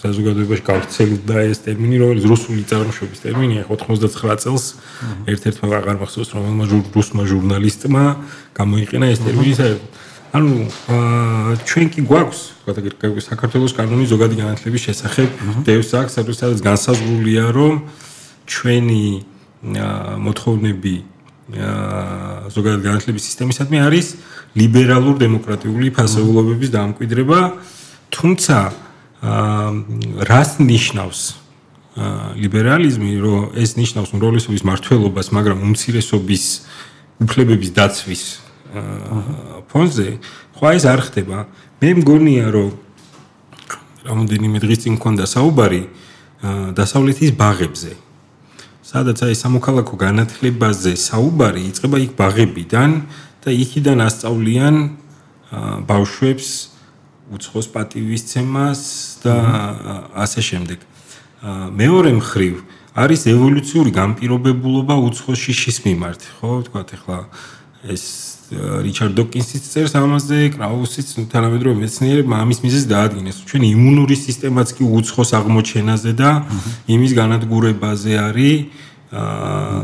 საზოგადოებაში გავრცელდა ეს ტერმინი რომელიც რუსული წარმოშობის ტერმინია 99 წელს ერთ-ერთმა აღარ მახსოვს რომელმა რუსმა ჟურნალისტმა გამოიყენა ეს ტერმინი ანუ ჩვენ კი გვაქვს გადაგირკვევი საქართველოს კანონის ზოგადი განათლების შესახებ დევს აქვს სადაც განსაზღვრულია რომ ჩვენი მოთხოვნები ზოგადად განათლების სისტემისადმი არის ლიბერალურ დემოკრატიული ფასეულობების დამკვიდრება, თუმცა რას ნიშნავს ლიბერალიზმი, რომ ეს ნიშნავს უმრავლესობის მართლობას, მაგრამ უმცირესობის უფლებების დაცვის ფონზე, ხო ეს არ ხდება. მე მგონია, რომ რამოდენიმე დღის წინ მქონდა საუბარი დასავლეთის ბაღებზე. სადაც აი სამოქალაქო განათლებაზე საუბარი იწყება იქ ბაღებიდან და იქიდან ასწავლიან ბავშვებს უცხოს პატივისცემას და ასე შემდეგ. მეორე მხრივ არის ევოლუციური განპირობებულობა უცხოს შიშის მიმართ, ხო, ვთქვათ ახლა ეს რიჩარდ დოკინსიც წერს ამაზე, კრაუსიც თანამედროვე მეცნიერებმა ამის მიზეზს დაადგინეს. ჩვენ იმუნური სისტემაც კი უცხოს აღმოჩენაზე და იმის განადგურებაზე არის აა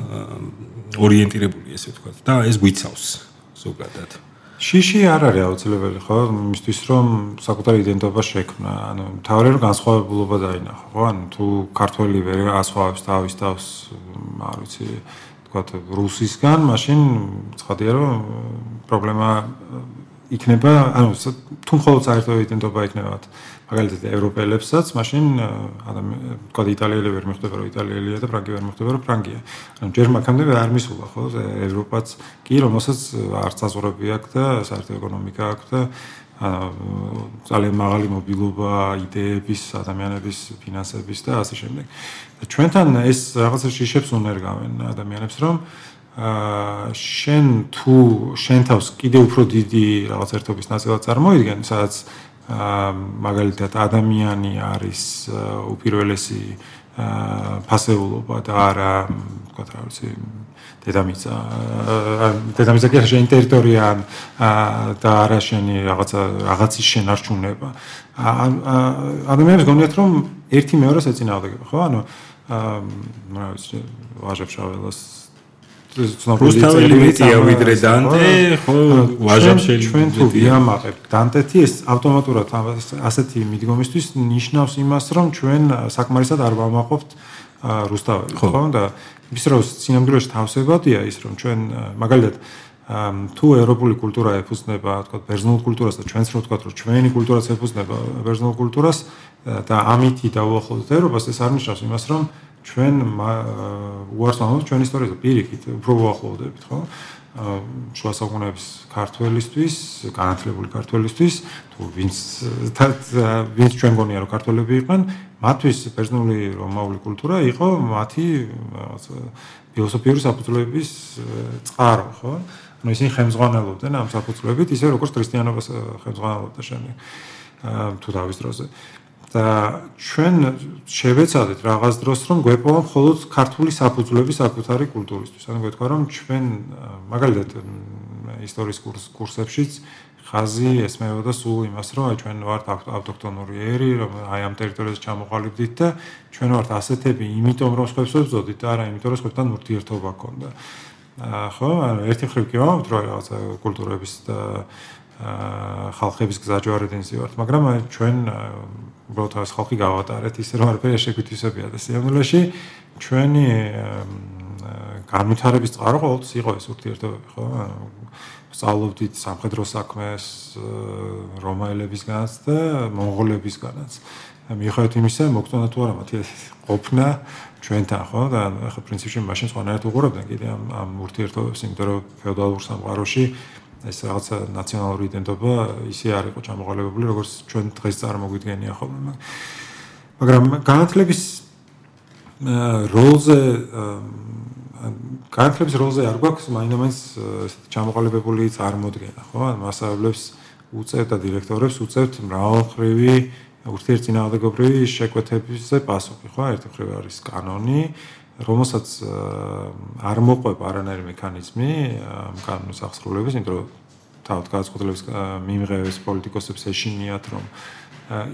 ორიენტირებული, ესე ვთქვათ, და ეს გვიცავს. ზოგადად. შიში არ არის აუცილებელი ხო? იმისთვის რომ საკუთარი იდენტობა შექმნა. ანუ თავი რომ განსხვავებულობა დაინახო ხო? ანუ თუ ქართველი ვერ ასხვავებს თავის თავს არ ვიცი თქვა რუსისგან მაშინ ცხადია რომ პრობლემა იქნება ანუ თუ მხოლოდ საერთო იდენტობა იქნება მაგალითად ევროპელებსაც, მაშინ ადამიანი, თქვა იტალიელი ვერ მიხვდება რომ იტალიელია და ფრანგი ვერ მიხვდება რომ ფრანგია. ანუ ჯერ მაგამდე არ მისულა ხო ევროპაც კი რომელსაც არც საზღვრები აქვს და საერთო ეკონომიკა აქვს და ძალიან მაღალი მობილობა იდეების, ადამიანების, ფინანსების და ასე შემდეგ. და ჩვენთან ეს რაღაცა შიშებს უნერგავენ ადამიანებს რომ აა შენ თუ შენ თავს კიდე უფრო დიდი რაღაც ერთობის ნაწილად წარმოიდგენ, სადაც მაგალითად ადამიანი არის უპირველესი ფასეულობა და არა თქვა რა ვიცი დედამიწა დედამიწა კი შენი ტერიტორია და არა შენი რაღაცა რაღაცის შენარჩუნება. ადამიანებს გონიათ რომ ერთი მეორეს ეწინააღმდეგება ხო? ანუ რა ვიცი ვაჟებშაველას რუსთაველი მეტია ვიდრე დანტე, ხო, ვაჟაბშელი ჩვენ თუ ვიამაყებთ დანტეთი ეს ავტომატურად ასეთი მიდგომისთვის ნიშნავს იმას, რომ ჩვენ საკმარისად არ ვამაყობთ რუსთაველი, ხო. და ის რომ სინამდვილეში თავსებადია ის რომ ჩვენ მაგალითად თუ ევროპული კულტურა ეფუძნება, თქვა, ბერძნულ კულტურას და ჩვენც რო თქვა, რომ ჩვენი კულტურაც ეფუძნება ბერძნულ კულტურას და ამითი დაუახლოვდეთ ევროპას, ეს არ ნიშნავს იმას, რომ ჩვენ უარს ამბობთ ჩვენ ისტორიაზე პირიქით უფრო უახლოვდებით ხო შუა საუკუნეების ქართველისთვის, განათლებული ქართველისთვის, თუ ვინც ვინც ჩვენ გონია რომ ქართველები იყვნენ, მათთვის ბერძნული რომაული კულტურა იყო მათი ფილოსოფიური საფუძვლების წყარო, ხო? ანუ ისინი ხელმძღვანელობდნენ ამ საფუძვლებით, ისე როგორც ქრისტიანობას ხელმძღვანელობდა შემდეგ. თუ დავის დროზე. და ჩვენ შევეცადეთ რაღაც დროს რომ გვეპოვა მხოლოდ ქართული საფუძვლების საკუთარი კულტურისთვის. ანუ გვეთქვა რომ ჩვენ მაგალითად ისტორიის კურსებშიც ხაზი ესმეოდა სულ იმას რომ ჩვენ ვართ ავტოქტონური ერი რომ აი ამ ტერიტორიაზე ჩამოყალიბდით და ჩვენ ვართ ასეთები იმიტომ რომ სხვებს ვებზოდით და არა იმიტომ რომ სხვებთან ურთიერთობა გქონდა. ხო, ერთი მხრივ კი ვამბობთ რომ რაღაცა კულტურების და ხალხების გზაჯვარედინზე ვართ, მაგრამ э, ჩვენ э, უბრალოდ ეს ხალხი გავატარეთ, ისე რომ არაფერი შეგვითვისებია და სიამოვნებაში ჩვენი э, განვითარების წყარო ყოველთვის იყო ეს ურთიერთობები, ხო? სწავლობდით სამხედრო საქმეს რომაელებისგანაც და მონღოლებისგანაც. მიუხედავად იმისა, მოგწონა თუ არა მათი ყოფნა ჩვენთან, ხო? და ახლა პრინციპში მაშინ სხვანაირად უყურებდნენ კიდე ამ ამ ურთიერთობებს, იმიტომ რომ ფეოდალურ სამყაროში ეს რაღაცა ნაციონალური იდენტობა ისე არ იყო ჩამოყალიბებული, როგორც ჩვენ დღეს წარმოგვიდგენია ხოლმე. მაგრამ განათლების როლზე განათლების როლზე არ გვაქვს მაინდამაინც ჩამოყალიბებული წარმოდგენა, ხო? მასალებს უწევთ და დირექტორებს უწევთ მრავალხრივი ურთიერთწინააღმდეგობრივი შეკვეთებებზე პასუხი, ხო? ერთი მხრივ არის კანონი, რომელსაც არ მოყვება არანაირი მექანიზმი ამ კანონის აღსრულების, იმიტომ რომ თავად გადაწყვეტილების მიმღების პოლიტიკოსებს ეშინიათ, რომ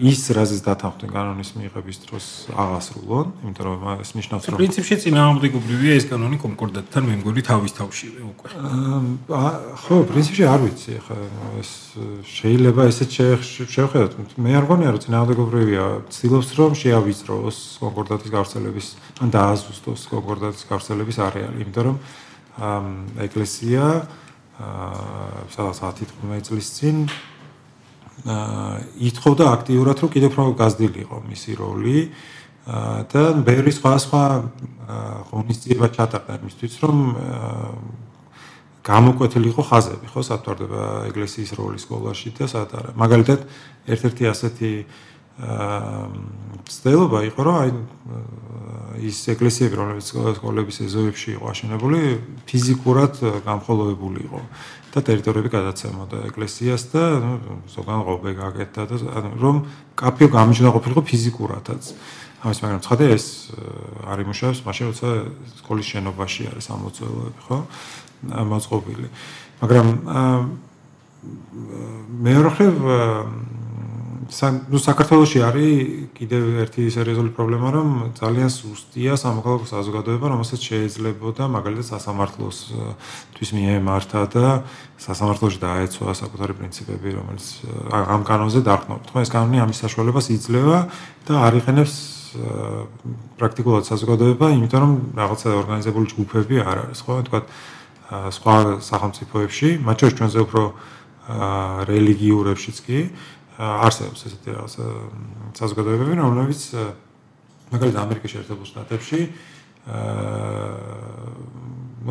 ის რაზეც დათანხმდნენ კანონის მიღების დროს აღასრულონ, იმიტომ რომ ეს ნიშნავს რომ პრინციპში წინააღმდეგობრივია ეს კანონი კონკორდატთან მე მგონი თავის თავშივე უკვე. ხო, პრინციპში არ ვიცი, ხა ეს შეიძლება ესეც შევხედოთ. მე არ გონია რომ წინააღმდეგობრივია, ცდილობს რომ შეავიწროს კონკორდატის გავრცელების ან დააზუსტოს კონკორდატის გავრცელების არეალი, იმიტომ რომ ეკლესია აა სადაც 10 წლის წინ ითხოვდა აქტიურად რომ კიდევ უფრო გაზრდილიყო მისი როლი და ბევრი სხვა სხვა ღონისძიება ჩატარდა იმისთვის რომ გამოკვეთილიყო ხაზები ხო საფრთხება ეკლესიის როლის სკოლაში და სადაც არა. მაგალითად ერთ-ერთი ასეთი ცდელობა იყო რომ აი ის ეკლესიები რომლებიც სკოლების ეზოებში იყო აშენებული ფიზიკურად გამხოლოვებული იყო და ტერიტორიები გადაცემოდა ეკლესიას და ზოგან ყოფე გაკეთდა და რომ კაფე გამიჯნა ყოფილიყო ფიზიკურადაც. ამას მაგრამ ცხადია ეს არ იმუშავებს, მაშინ როცა სკოლის შენობაში არის ამოწეულები, ხო? მოწყობილი. მაგრამ მე როხებ ნუ საქართველოში არის კიდევ ერთი სერიოზული პრობლემა, რომ ძალიან სუსტია სამოქალაქო საზოგადოება, რომელსაც შეიძლებოდა მაგალითად სასამართლოს თვის მიემართა და სასამართლოში დაეცვა საკუთარი პრინციპები, რომელიც ამ კანონზე დარქმობთ. ხო, ეს კანონი ამის საშუალებას იძლევა და არიყენებს პრაქტიკულად საზოგადოება, იმიტომ რომ რაღაცა ორგანიზებული ჯგუფები არ არის, ხო, თქვა სხვა სახელმწიფოებში, მათ შორის ჩვენზე უფრო რელიგიურებშიც კი არსებობს ესეთი რაღაც საზოგადოებები, რომლებიც მაგალითად ამერიკის შეერთებულ შტატებში აა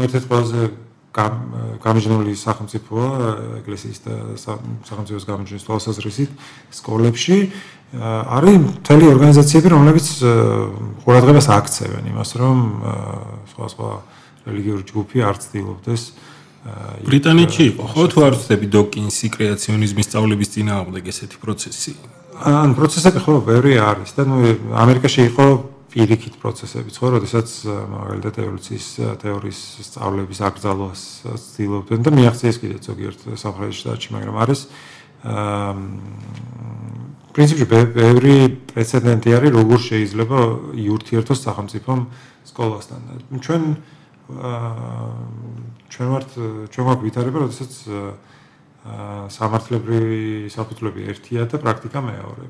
ერთ-ერთი ყველაზე გამიჯნული სახელმწიფოა ეკლესიის სახელმწიფოს გამიჯნის თვალსაზრისით სკოლებში არის მთელი ორგანიზაციები, რომლებიც ყურადღებას აქცევენ იმას, რომ სხვა სხვა რელიგიური ჯგუფი არ ცდილობდეს აა ბრიტანეთში იყო ხო? თუ არ ვწდები დოკინსი კრეაციონიზმის სწავლების წინააღმდეგ ესეთი პროცესი? ან პროცესები ხო ბევრი არის და ნუ ამერიკაში იყო პირიქით პროცესებიც ხო, როდესაც მაგალითად ევოლუციის თეორიის სწავლების აკრძალვას ცდილობდნენ და მიაღწიეს კიდე ზოგიერთ სამხრეთის შტატში, მაგრამ არის აა პრინციპში ბევრი პრეცედენტი არის, როგორ შეიძლება იურთიერთოს სახელმწიფომ სკოლასთან. ჩვენ აა ჩვენ ვართ ჩვენ ვართ ვითარება, როდესაც აა სამართლებრივი საფუძვლები ერთია და პრაქტიკა მეორე.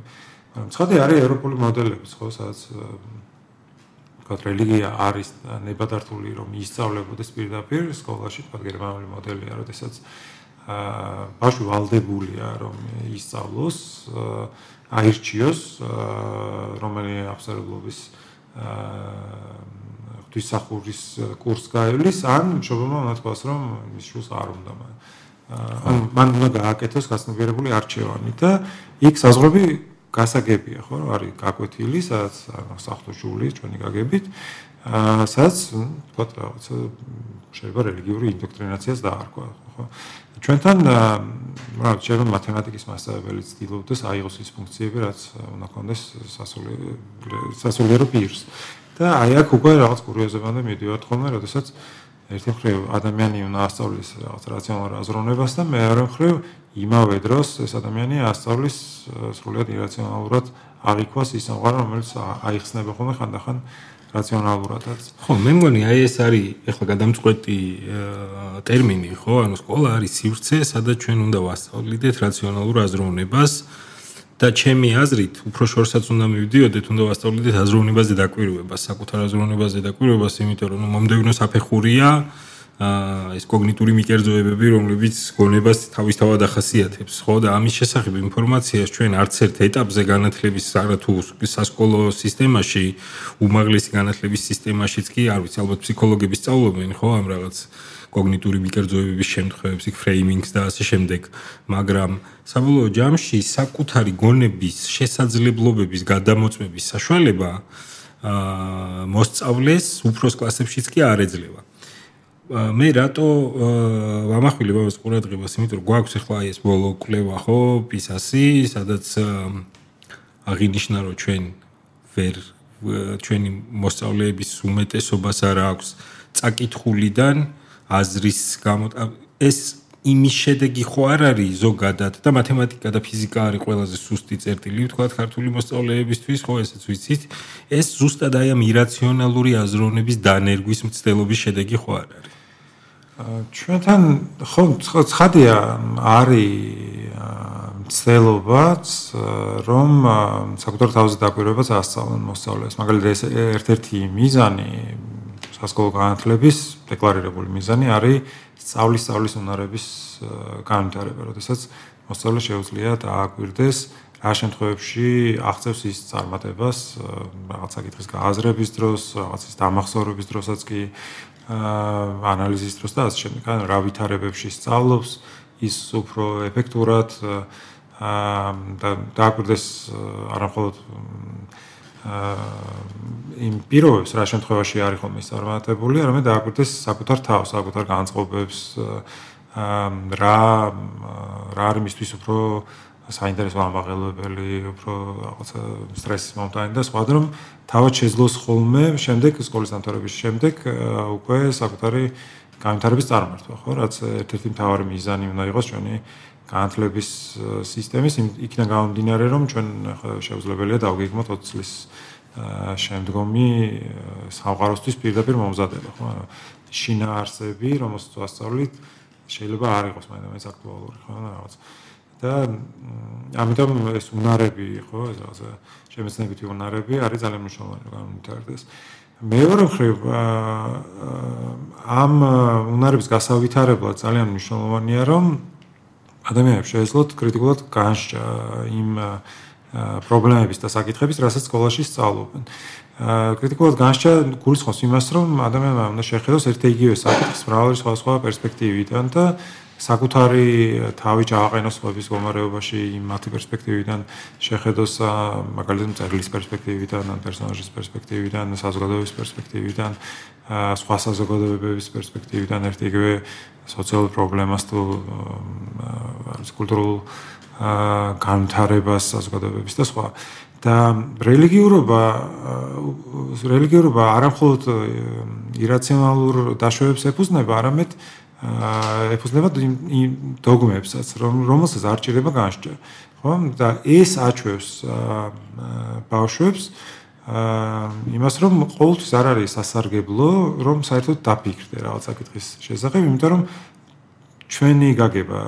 მაგრამ ცხადე არის ევროპული მოდელები, ხო, სადაც თქვა რელიგია არის ნებადართული რომ ისწავლებოდეს პირდაპირ სკოლაში, თქვა გერმანული მოდელია, როდესაც აა ბავშვი ვალდებულია რომ ისწავლოს, აირჩიოს რომელი აფსარებლობის აა ღვთისახურის კურსს გაივლის, ან უნდა თქვას, რომ მის შულს არ უნდა ან მან უნდა გააკეთოს გასნობიერებული არჩევანი და იქ საზღვრები გასაგებია, ხო, არის გაკვეთილი, სადაც საფრთხო შული ჩვენი გაგებით, სადაც თქვა რაღაცა შეიძლება რელიგიური ინდოქტრინაციას დაარქვა, ხო. ჩვენთან რა შეიძლება მათემატიკის მასწავლებელი ცდილობდეს აიღოს ის ფუნქციები, რაც უნდა კონდეს სასულიერო პირს. და აი აქ უკვე რაღაც კურიოზებამდე მიდივართ ხოლმე, როდესაც ერთი მხრივ ადამიანი უნდა ასწავლის რაღაც რაციონალურ აზროვნებას და მეორე მხრივ იმავე დროს ეს ადამიანი ასწავლის სრულიად ირაციონალურად აღიქვას ის სამყარო, რომელიც აიხსნება ხოლმე ხანდახან რაციონალურადაც. ხო, მე მგონი აი ეს არის ეხლა გადამწყვეტი ტერმინი, ხო? ანუ სკოლა არის სივრცე, სადაც ჩვენ უნდა ვასწავლიდეთ რაციონალურ აზროვნებას. და ჩემი აზრით, უფრო შორსაც უნდა მივიდიოდეთ, უნდა ვასწავლიდეთ აზროვნებაზე დაკვირვებას, საკუთარ აზროვნებაზე დაკვირვებას, იმიტომ რომ მომდევნო საფეხურია აა ეს კოგნიტური მიკერძოებები, რომლებიც გონებას თავისთავად ახასიათებს, ხო? და ამის შესახებ ინფორმაციას ჩვენ არც ერთ ეტაპზე განათლების არათუ სასკოლო სისტემაში, უმაღლესი განათლების სისტემაშიც კი არ ვიცი, ალბათ ფსიქოლოგები სწავლობენ, ხო, ამ რაღაც კოგნიტური მიკერძოებების შემთხვევებს, იქ ფრეიმინგს და ასე შემდეგ, მაგრამ საბოლოო ჯამში საკუთარი გონების შესაძლებლობების გადამოწმების საშუალება აა მოსწავლეს უფროს კლასებშიც კი არ ეძლევა. მე რატო ვამახვილე ბაბას ყურადღებას, იმიტომ რომ გვაქვს ახლა ეს ბოლო კლევა ხო, პისასი, სადაც აღინიშნა რომ ჩვენ ვერ ჩვენი მოსწავლეების უმეტესობას არ აქვს წაკითხულიდან აზრის გამო ეს იმის შედეგი ხო არ არის ზოგადად და მათემატიკა და ფიზიკა არის ყველაზე სუსტი წერტილი თქვა ქართული მოსწავლეებისთვის ხო ესეც ვიცით ეს ზუსტად აი ამ ირაციონალური აზროვნების დანერგვის მცდელობის შედეგი ხო არ არის ჩვენთან ხო ცხადია არის მცდელობაც რომ საკუთარ თავზე დაკვირვებას ასწავლონ მოსწავლეს. მაგალითად ეს ერთ-ერთი მიზანი სასკოლო განათლების დეკლარირებული მიზანი არის სწავლის სწავლის უნარების განვითარება, როდესაც მოსწავლე შეუძლია დააკვირდეს რა შემთხვევებში აღწევს ის წარმატებას რაღაც საკითხის გააზრების დროს, რაღაცის დამახსოვრების დროსაც კი ანალიზის დროს და ასე შემდეგ. ანუ რა ვითარებებში სწავლობს ის უფრო ეფექტურად და დააკვირდეს არამხოლოდ იმ პირობებს რა შემთხვევაში არის ხოლმე წარმატებული, არამედ დააკვირდეს საკუთარ თავს, საკუთარ განწყობებს, რა რა არის მისთვის უფრო საინტერესო ამაღელებელი, უფრო რაღაცა სტრესის მომტანი და სხვა, რომ თავად შეძლოს ხოლმე შემდეგ სკოლის დამთავრების შემდეგ უკვე საკუთარი განვითარების წარმართვა, ხო, რაც ერთ-ერთი მთავარი მიზანი უნდა იყოს ჩვენი განათლების სისტემის. იქიდან გამომდინარე რომ ჩვენ შეუძლებელია დავგეგმოთ 20 წლის შემდგომი სამყაროსთვის პირდაპირ მომზადება ხო? შინაარსები რომელსაც ვასწავლით შეიძლება არ იყოს მაინც აქტუალური ხო? რაღაც და ამიტომ ეს უნარები ხო რაღაცა შემეცნებითი უნარები არის ძალიან მნიშვნელოვანი რომ გამომდინარდეს მეორე მხრივ ამ უნარების გასავითარებლად ძალიან მნიშვნელოვანია რომ ადამიანებს შეეძლოთ კრიტიკულად განსჯა იმ პრობლემების და საკითხების, რასაც სკოლაში სწავლობენ. კრიტიკულად განსჯა გულისხმობს იმას, რომ ადამიანმა უნდა შეხედოს ერთ-ერთი იგივე საკითხს მრავალი სხვადასხვა პერსპექტივიდან და საკუთარი თავი ჩააყენოს ხობის გომარეობაში იმ მათი პერსპექტივიდან შეხედოს მაგალითად წერლის პერსპექტივიდან, ან პერსონაჟის პერსპექტივიდან, საზოგადოების პერსპექტივიდან, სხვა საზოგადოებების პერსპექტივიდან ერთ იგივე სოციალურ პრობლემას თუ არის კულტურულ განვითარებას საზოგადოებების და სხვა. და რელიგიურობა რელიგიურობა არამხოლოდ ირაციონალურ დაშვებებს ეფუძნება, არამედ ეფუძნება იმ დოგმებსაც, რომელსაც არ ჭირდება განსჯა. ხო? და ეს აჩვევს ბავშვებს იმას, რომ ყოველთვის არ არის სასარგებლო, რომ საერთოდ დაფიქრდე რაღაც საკითხის შესახებ, იმიტომ რომ ჩვენი გაგება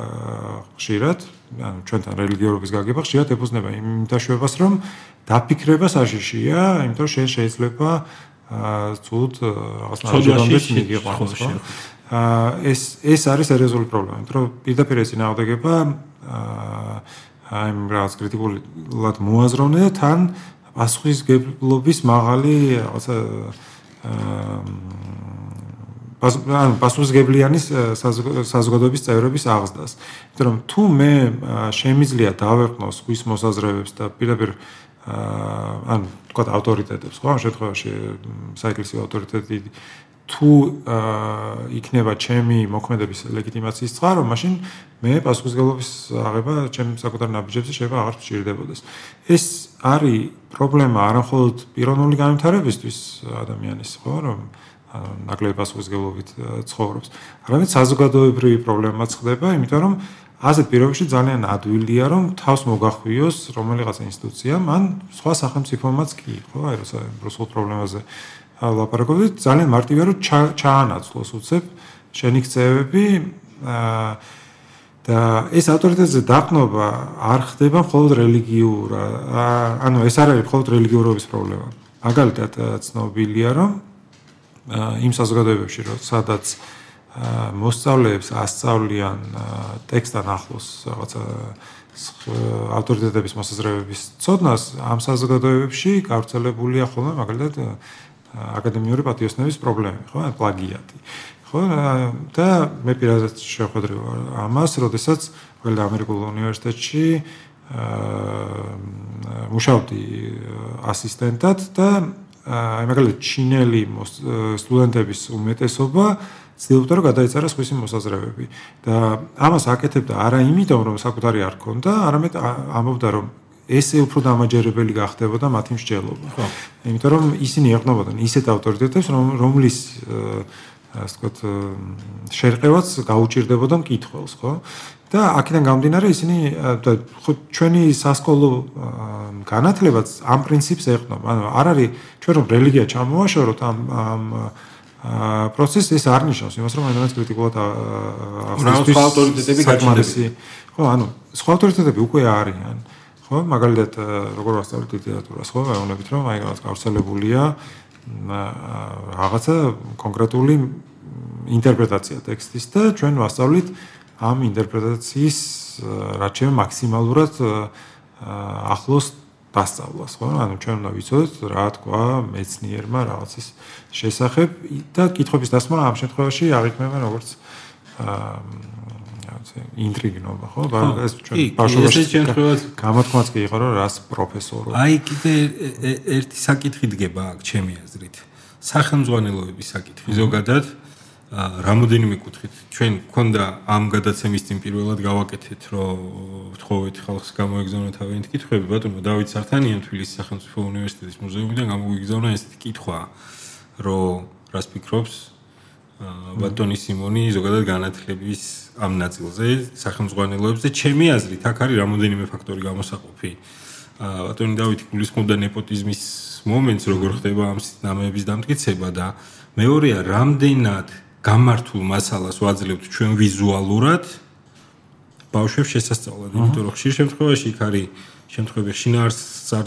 ხშირად, ანუ ჩვენთან რელიგიურობის გაგება ხშირად ეფუძნება იმ დაშვებას, რომ დაფიქრება საშიშია, იმიტომ რომ შენ შეიძლება ცუდ რაღაც ნაჯერომდეს მიგიყვანოს, ხო? ეს ეს არის სერიოზული პრობლემა, რომ პირდაპირ ეს ინაუდეგება აი ამ რაღაც კრიტიკულად მოაზროვნე და თან პასუხისგებლობის მაღალი რაღაცა ანუ პასუხისგებლიანის საზოგადოების წევრების აღზრდას. იმიტომ რომ თუ მე შემიძლია დავეყნო სხვის მოსაზრებებს და პირდაპირ ანუ თქვა ავტორიტეტებს, ხო, ამ შემთხვევაში საეკლესიო ავტორიტეტი თუ იქნება ჩემი მოქმედების ლეგიტიმაციის წყარო, მაშინ მე პასუხისგებლობის აღება ჩემ საკუთარ ნაბიჯებზე შეიძლება აღარ სჭირდებოდეს. ეს არის პრობლემა არამხოლოდ პიროვნული განვითარებისთვის ადამიანის, ხო, რომ ნაკლები პასუხისგებლობით ცხოვრობს, არამედ საზოგადოებრივი პრობლემაც ხდება, იმიტომ რომ ასეთ პირობებში ძალიან ადვილია რომ თავს მოგახვიოს რომელიღაც ინსტიტუციამ ან სხვა სახელმწიფომაც კი, ხო, აი როცა რუსულ პრობლემაზე ლაპარაკობთ ძალიან მარტივია რომ ჩაანაცვლოს უცებ შენი ქცევები და ეს ავტორიტეტზე დაყნობა არ ხდება მხოლოდ რელიგიურ ანუ ეს არ არის მხოლოდ რელიგიურობის პრობლემა. მაგალითად ცნობილია რომ იმ საზოგადოებებში რომ სადაც მოსწავლეებს ასწავლიან ტექსტთან ახლოს რაღაცა ავტორიტეტების მოსაზრებების ცოდნას ამ საზოგადოებებში გავრცელებულია ხოლმე მაგალითად აკადემიური პატიოსნების პრობლემები, ხო, პლაგიატი. ხო, და მე პირადად შეხვედრე ამას, როდესაც ყველა ამერიკულ უნივერსიტეტში აა მუშაობდი ასისტენტად და აი მაგალითად ჩინელი სტუდენტების უმეტესობა ცდილობდა რომ გადაეწერა სხვისი მოსაზრებები და ამას აკეთებდა არა იმიტომ რომ საკუთარი არ ქონდა, არამედ ამბობდა რომ ესე უფრო დამაჯერებელი გახდებოდა მათი მსჯელობა. ხო. იმიტომ რომ ისინი ეყნობოდნენ ისეთ ავტორიტეტებს, რომლის ასე ვთქვათ, შერყევაც გაუჭirdებოდა მკითხველს, ხო? და აქედან გამომდინარე ისინი ხო ჩვენი სასკოლო განათლებაც ამ პრინციპს ეყნობა. ანუ არ არის ჩვენ რომ რელიგია ჩამოვაშოროთ ამ ამ პროცესს ეს არ ნიშნავს იმას რომ ადამიანს კრიტიკულად ახსნის სხვა ავტორიტეტები გაჩნდება. ხო, ანუ სხვა ავტორიტეტები უკვე არიან. ხო? მაგალითად როგორ ვასწავლეთ ლიტერატურას ხო? ვეუბნებით რომ აი რაღაც გავრცელებულია რაღაცა კონკრეტული ინტერპრეტაცია ტექსტის და ჩვენ ვასწავლით ამ ინტერპრეტაციის რაც შეიძლება მაქსიმალურად ახლოს დასწავლას ხო? ანუ ჩვენ უნდა ვიცოდეთ რა თქვა მეცნიერმა რაღაცის შესახებ და კითხების დასმა ამ შემთხვევაში აღიქმება როგორც ინტრიგნობა ხო? ეს ჩვენ ბავშვობაში შემთხვევაში გამოთქმაც კი იყო რომ რას პროფესორო. აი კიდე ერთი საკითხი დგება აქ ჩემი აზრით. სახელმძღვანელოების საკითხი ზოგადად რამოდენიმე კუთხით ჩვენ გქონდა ამ გადაცემის წინ პირველად გავაკეთეთ რომ ვთხოვეთ ხალხს გამოეგზავნა თავიანთი კითხვები ბატონო დავით სართანიან თბილისის სახელმწიფო უნივერსიტეტის მუზეუმიდან გამოიგზავნა ესეთი კითხვა რომ რას ფიქრობს ბატონი სიმონი ზოგადად განათლების ამ ნაწილზე სახელმძღვანელოებზე ჩემი აზრით აქ არის რამოდენიმე ფაქტორი გამოსაყოფი. ბატონი დავითი გულისხმობდა ნეპოტიზმის მომენტს როგორ ხდება ამ ნამეების დამტკიცება და მეორეა რამდენად გამართულ მასალას ვაძლევთ ჩვენ ვიზუალურად? ბავშვებს შესაძლებლად იმიტომ რომ ხშირ შემთხვევაში იქ არის შემთხვევები შინაარსს არ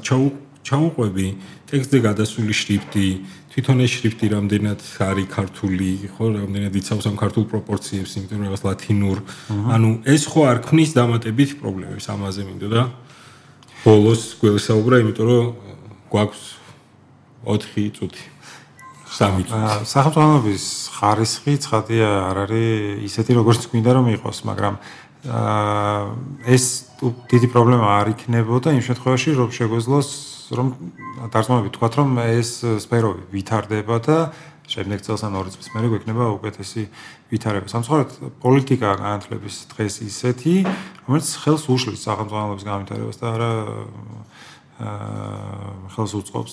ჩაუყვები ტექსტზე გადასული შრიფტი თვითონ ეს შრიფტი რამდენად არის ქართული, ხო, რამდენად იცავს ამ ქართულ პროპორციებს, იმიტომ რომ რაღაც ლათინურ, ანუ ეს ხო არ ქმნის დამატებით პრობლემებს ამაზე მინდოდა. ბოლოს გვესაუბრა, იმიტომ რომ გვაქვს 4 წუთი. 3 წუთი. სახელმწიფოების ხარისხი ცხადია არ არის ისეთი როგორც გვინდა რომ იყოს, მაგრამ აა ეს დიდი პრობლემა არ იქნებოდა იმ შემთხვევაში, რომ შეგვეძლოს რომ დარწმუნებით თქვათ რომ ეს სფეროები ვითარდება და შემდეგ წელს ან ორი წლის მერე გვექნება უკეთესი ვითარება. სამწუხაროდ პოლიტიკა განათლების დღეს ისეთი, რომელიც ხელს უშლის სახელმწიფოების განვითარებას და არა ხელს უწყობს.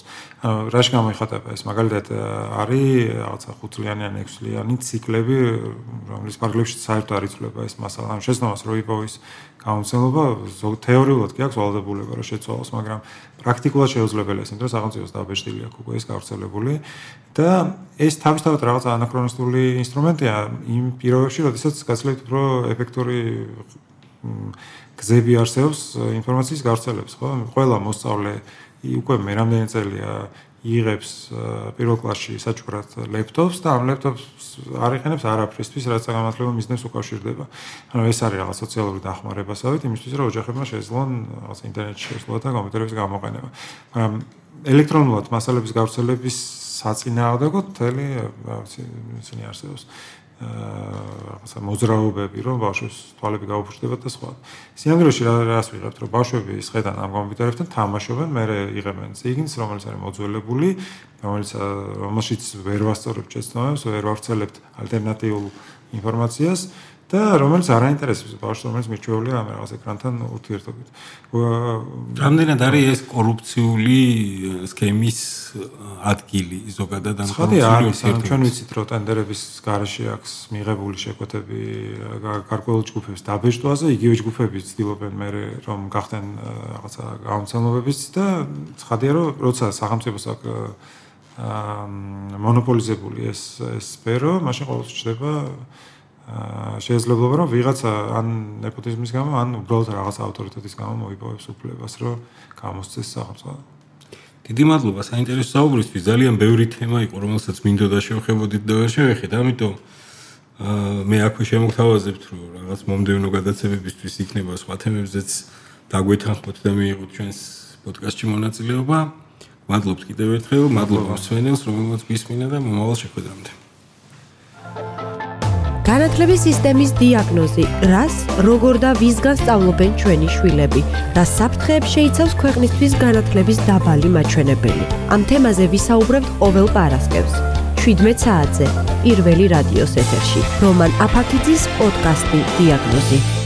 რაში გამოიხატება ეს? მაგალითად არის რაღაცა 5 წლიანი ან 6 წლიანი ციკლები, რომლის პარკლებში საერთოდ არ იცვლება ეს მასალა. ანუ შეცდომას რო იპოვის გამოცდილება, თეორიულად კი აქვს ვალდებულება რომ შეცვალოს, მაგრამ პრაქტიკულად შეუძლებელია ეს, იმიტომ რომ სახელმწიფოს დაბეჭდილი აქვს უკვე ეს გავრცელებული და ეს თავისთავად რაღაც ანაქრონისტული ინსტრუმენტია იმ პირობებში, როდესაც გაცლებთ უფრო ეფექტური გზები არსებობს ინფორმაციის გავრცელების, ხო? ყველა მოსწავლე უკვე მე რამდენი წელია იღებს პირველ კლასში საჭურად ლეპტოპს და ამ ლეპტოპს არ იყენებს არაფრისთვის, რაც საგამართლებლო მიზნებს უკავშირდება. ანუ ეს არის რაღაც სოციალური დახმარებასავით, იმისთვის რომ ოჯახებმა შეძლონ რაღაც ინტერნეტში შესვლა და კომპიუტერების გამოყენება. მაგრამ ელექტრონულად მასალების გავრცელების საწინააღმდეგო თელი რაღაც ისინი არსებობს. რაღაცა მოძრაობები, რომ ბავშვებს თვალები გაუფრთხილდებათ და სხვა. სიანგროში რა რას ვიღებთ, რომ ბავშვები ისხედან ამ კომპიუტერებთან თამაშობენ, მე იღებენ წიგნს, რომელიც არის მოძველებული, რომელიც რომელშიც ვერ ვასწორებთ შეცდომებს, ვერ ვავრცელებთ ალტერნატიულ ინფორმაციას და რომელიც არ აინტერესებს ბავშვს, რომელიც მიჩვეულია ამ რაღაც ეკრანთან ურთიერთობით. რამდენად არის ეს კორუფციული სქემის ადგილი ზოგადად ამ კორუფციული ჩვენ ვიცით რომ ტენდერების garaში აქვს მიღებული შეკვეთები გარკვეულ ჯგუფებს დაბეჭდვაზე, იგივე ჯგუფები ცდილობენ მე რომ გახდნენ რაღაცა გამომცემლობებიც და ცხადია რომ როცა სახელმწიფოს აქვს მონოპოლიზებული ეს ეს სფერო, მაშინ ყოველთვის ჩდება შეიძლება რომ ვიღაცა ან ნეპოტიზმის გამო, ან უბრალოდ რაღაც ავტორიტეტის გამო მოიპოვებს უფლებას, რომ გამოსცეს სახელმწიფო. დიდი მადლობა საინტერესო საუბრისთვის. ძალიან ბევრი თემა იყო, რომელსაც მინდოდა შევხებოდით და ვერ შევეხეთ. ამიტომ მე აქვე შემოგთავაზებთ, რომ რაღაც მომდევნო გადაცემებისთვის იქნება სხვა თემებზეც დაგვეთანხმოთ და მიიღოთ ჩვენს პოდკასტში მონაწილეობა. მადლობთ კიდევ ერთხელ, მადლობა მსმენელს, რომელმაც გისმინა და მომავალ შეხვედრამდე. განათლების სისტემის დიაგნოზი, რას, როგორ და ვისგან სწავლობენ ჩვენი შვილები, რა საფრთხეებს შეიცავს ქვეყნისთვის განათლების დაბალი მაჩვენებელი. ამ თემაზე ვისაუბრებთ ყოველ პარასკევს. 17 საათზე პირველი რადიოს ეთერში. რომან აფაკიძის პოდკასტი დიაგნოზი.